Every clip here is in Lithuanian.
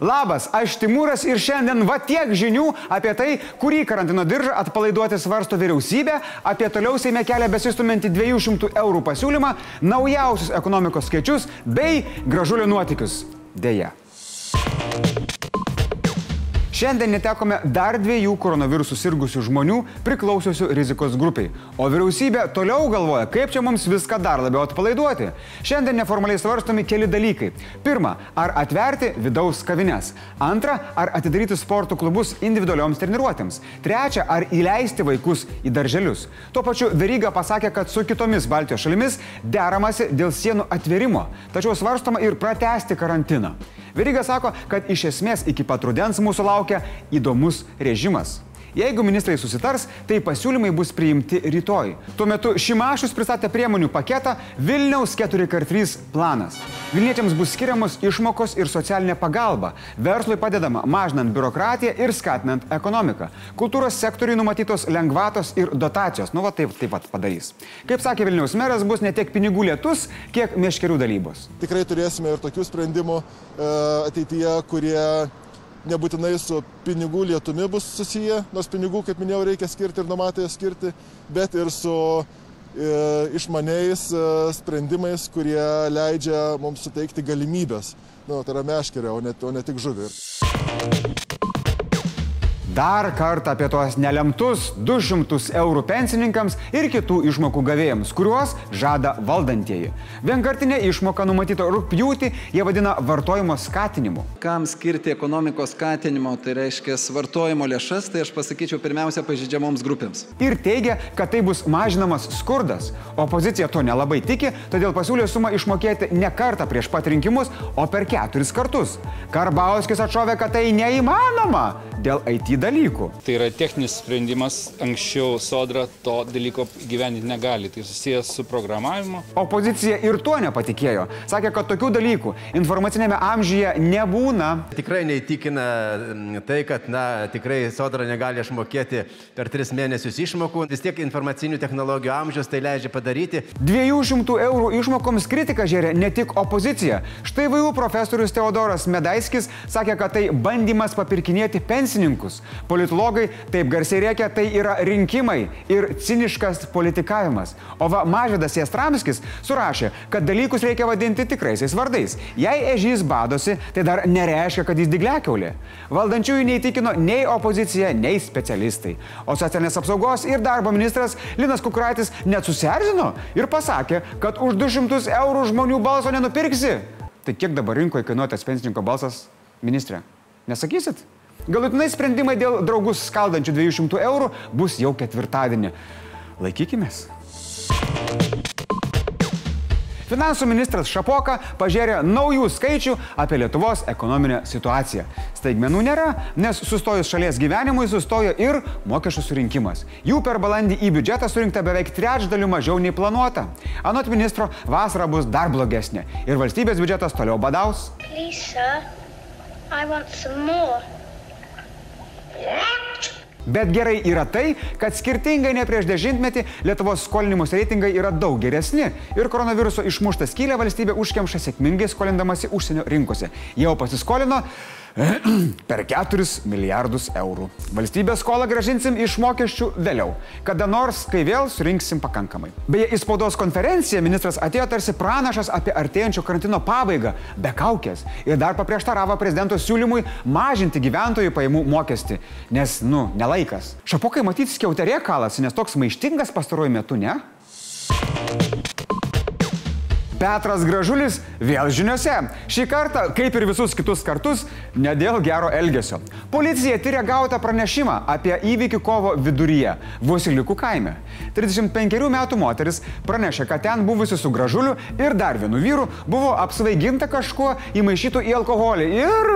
Labas, aš Timūras ir šiandien va tiek žinių apie tai, kurį karantino diržą atpalaiduoti svarsto vyriausybė, apie toliau Seime kelią besistumintį 200 eurų pasiūlymą, naujausius ekonomikos skaičius bei gražulio nuotikius. Deja. Šiandien netekome dar dviejų koronavirusų sirgusių žmonių priklausiusių rizikos grupiai. O vyriausybė toliau galvoja, kaip čia mums viską dar labiau atpalaiduoti. Šiandien neformaliai svarstomi keli dalykai. Pirma, ar atverti vidaus kavines. Antra, ar atidaryti sporto klubus individualioms treniruotėms. Trečia, ar įleisti vaikus į darželius. Tuo pačiu Veryga pasakė, kad su kitomis Baltijos šalimis deramasi dėl sienų atverimo, tačiau svarstoma ir pratesti karantiną. Veryga sako, kad iš esmės iki pat rudens mūsų laukia įdomus režimas. Jeigu ministrai susitars, tai pasiūlymai bus priimti rytoj. Tuo metu Šimašius pristatė priemonių paketą Vilniaus 4x3 planas. Vilniečiams bus skiriamos išmokos ir socialinė pagalba. Verslui padedama mažinant biurokratiją ir skatinant ekonomiką. Kultūros sektoriui numatytos lengvatos ir dotacijos. Nu, va taip, taip pat padarys. Kaip sakė Vilniaus meras, bus ne tiek pinigų lietus, kiek meškerių dalybos. Tikrai turėsime ir tokių sprendimų e, ateityje, kurie nebūtinai su pinigų lietumi bus susiję, nors pinigų, kaip minėjau, reikia skirti ir numatė skirti, bet ir su e, išmaniais e, sprendimais, kurie leidžia mums suteikti galimybės. Nu, tai yra meškerė, o ne, o ne tik žuvį. Dar kartą apie tuos nelemtus 200 eurų pensininkams ir kitų išmokų gavėjams, kuriuos žada valdantieji. Vienkartinė išmoka numatyta rūpjūtį, jie vadina vartojimo skatinimu. Kam skirti ekonomikos skatinimo, tai reiškia vartojimo lėšas, tai aš pasakyčiau pirmiausia pažydžiamoms grupėms. Ir teigia, kad tai bus mažinamas skurdas. Opozicija to nelabai tiki, todėl pasiūlė sumą išmokėti ne kartą prieš pat rinkimus, o per keturis kartus. Karbauskis atšovė, kad tai neįmanoma dėl IT dalykų. Tai yra techninis sprendimas, anksčiau sodra to dalyko gyveninti negali, tai susijęs su programavimu. Opozicija ir tuo nepatikėjo. Sakė, kad tokių dalykų informacinėme amžiuje nebūna. Tikrai neįtikina tai, kad, na, tikrai sodra negali išmokėti per tris mėnesius išmokų. Vis tiek informacinių technologijų amžius tai leidžia padaryti. 200 eurų išmokoms kritika žiūrė ne tik opozicija. Štai VAU profesorius Teodoras Medaiskis sakė, kad tai bandymas papirkinėti pensininkus. Politologai taip garsiai reikia, tai yra rinkimai ir ciniškas politikavimas. O va Mažydas Jastramskis surašė, kad dalykus reikia vadinti tikraisiais vardais. Jei ežys badosi, tai dar nereiškia, kad jis digliakiaulė. Valdančiųjų neįtikino nei opozicija, nei specialistai. O socialinės apsaugos ir darbo ministras Linas Kukraitis net susierzino ir pasakė, kad už 200 eurų žmonių balso nenupirksi. Tai kiek dabar rinkoje kainuoja tas pensininko balsas, ministrė? Nesakysit? Galutinai sprendimai dėl draugus skaldančių 200 eurų bus jau ketvirtadienį. Laikykimės. Finansų ministras Šapoka pažiūrė naujų skaičių apie Lietuvos ekonominę situaciją. Staigmenų nėra, nes sustojus šalies gyvenimui sustojo ir mokesčių surinkimas. Jų per balandį į biudžetą surinkta beveik trečdalių mažiau nei planuota. Anot ministro, vasara bus dar blogesnė ir valstybės biudžetas toliau badaus. Sir, I want some more. Bet gerai yra tai, kad skirtingai nei prieš dešimtmetį Lietuvos skolinimus reitingai yra daug geresni ir koronaviruso išmuštą skylę valstybė užkemša sėkmingai skolindamasi užsienio rinkose. Jau pasiskolino per 4 milijardus eurų. Valstybės skolą gražinsim iš mokesčių vėliau, kada nors, kai vėl surinksim pakankamai. Beje, į spaudos konferenciją ministras atėjo tarsi pranašas apie artėjančio karantino pabaigą, be kaukės, ir dar paprieštaravo prezidento siūlymui mažinti gyventojų pajamų mokestį, nes, nu, nelaikas. Šapokai matyti skiauterė kalasi, nes toks maištingas pastaruoju metu, ne? Petras Gražulis vėl žiniuose. Šį kartą, kaip ir visus kitus kartus, ne dėl gero elgesio. Policija tyria gautą pranešimą apie įvykį kovo viduryje, Vusilikų kaime. 35 metų moteris pranešė, kad ten buvusi su Gražuliu ir dar vienu vyru buvo apsvaiginta kažkuo įmaišytų į alkoholį ir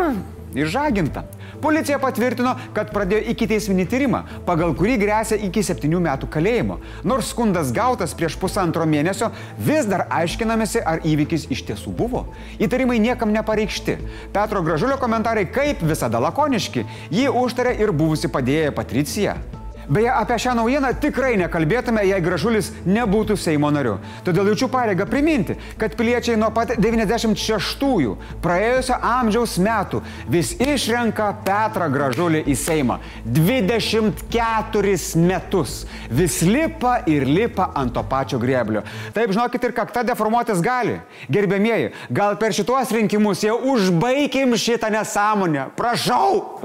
išžaginta. Policija patvirtino, kad pradėjo iki teisminį tyrimą, pagal kurį grėsia iki 7 metų kalėjimo. Nors skundas gautas prieš pusantro mėnesio, vis dar aiškinamėsi, ar įvykis iš tiesų buvo. Įtarimai niekam nepareikšti. Petro Gražulio komentarai kaip visada lakoniški. Jį užtarė ir buvusi padėjėja Patricija. Beje, apie šią naujieną tikrai nekalbėtume, jei Gražulis nebūtų Seimo nariu. Todėl jaučiu pareigą priminti, kad piliečiai nuo pat 96-ųjų praėjusio amžiaus metų vis išrenka Petrą Gražulį į Seimą. 24 metus. Vis lipa ir lipa ant to pačio greblio. Taip, žinokit, ir kakta deformuotis gali. Gerbėmieji, gal per šituos rinkimus jau užbaigim šitą nesąmonę. Prašau,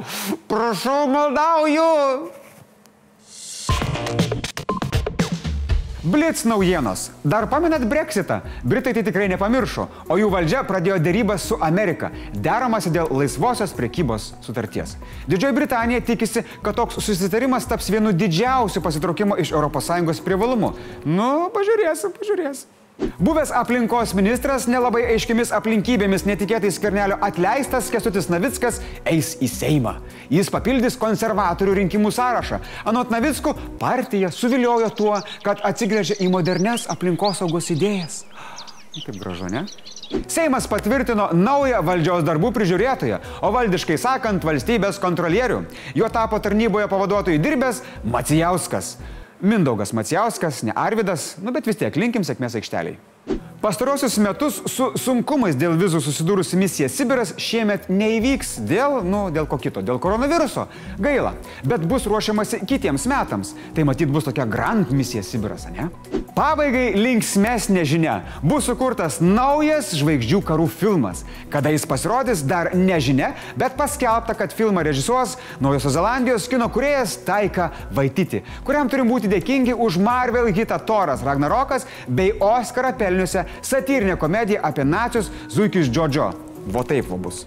prašau, maldauju. Blitz naujienos. Dar pamenat Brexitą? Britai tai tikrai nepamiršo, o jų valdžia pradėjo dėrybas su Amerika, deramasi dėl laisvosios prekybos sutarties. Didžioji Britanija tikisi, kad toks susitarimas taps vienu didžiausių pasitraukimo iš ES privalumų. Nu, pažiūrėsim, pažiūrėsim. Buvęs aplinkos ministras nelabai aiškiamis aplinkybėmis netikėtai skernelio atleistas Kestutis Navickas eis į Seimą. Jis papildys konservatorių rinkimų sąrašą. Anot Navickų, partija suviliojo tuo, kad atsigrėžė į modernes aplinkosaugos idėjas. Kaip gražu, ne? Seimas patvirtino naują valdžios darbų prižiūrėtoją, o valdiškai sakant, valstybės kontrolierių. Jo tapo tarnyboje pavaduotojų dirbęs Macijauskas. Mindaugas Macijauskas, ne Arvidas, nu bet vis tiek linkim sėkmės aikšteliai. Pastarosius metus su sunkumais dėl vizų susidūrusi misija Sibiras šiemet neįvyks dėl, nu, dėl ko kito, dėl koronaviruso. Gaila, bet bus ruošiamasi kitiems metams. Tai matyt bus tokia grand misija Sibiras, ne? Pabaigai linksmesnė žinia. Bus sukurtas naujas žvaigždžių karų filmas. Kada jis pasirodys, dar nežinia, bet paskelbta, kad filmą režisuos Naujosios Zelandijos kino kuriejas Taika Vaititi, kuriam turim būti dėkingi už Marvel hitą Toras Ragnarokas bei Oscarą pelniusią satyrinę komediją apie nacius Zuikius Džodžio. Vo taip va bus.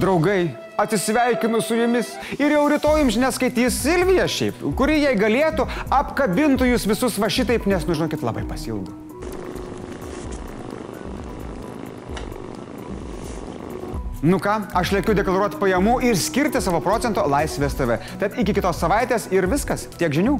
Draugai, atsisveikinu su jumis ir jau rytoj jums neskaitys Silvija šiaip, kuri jei galėtų apkabintų jūs visus va šitaip, nes, nu žinokit, labai pasilgu. Nu ką, aš lėkiu deklaruoti pajamų ir skirti savo procento laisvės TV. Tad iki kitos savaitės ir viskas. Tiek žinių.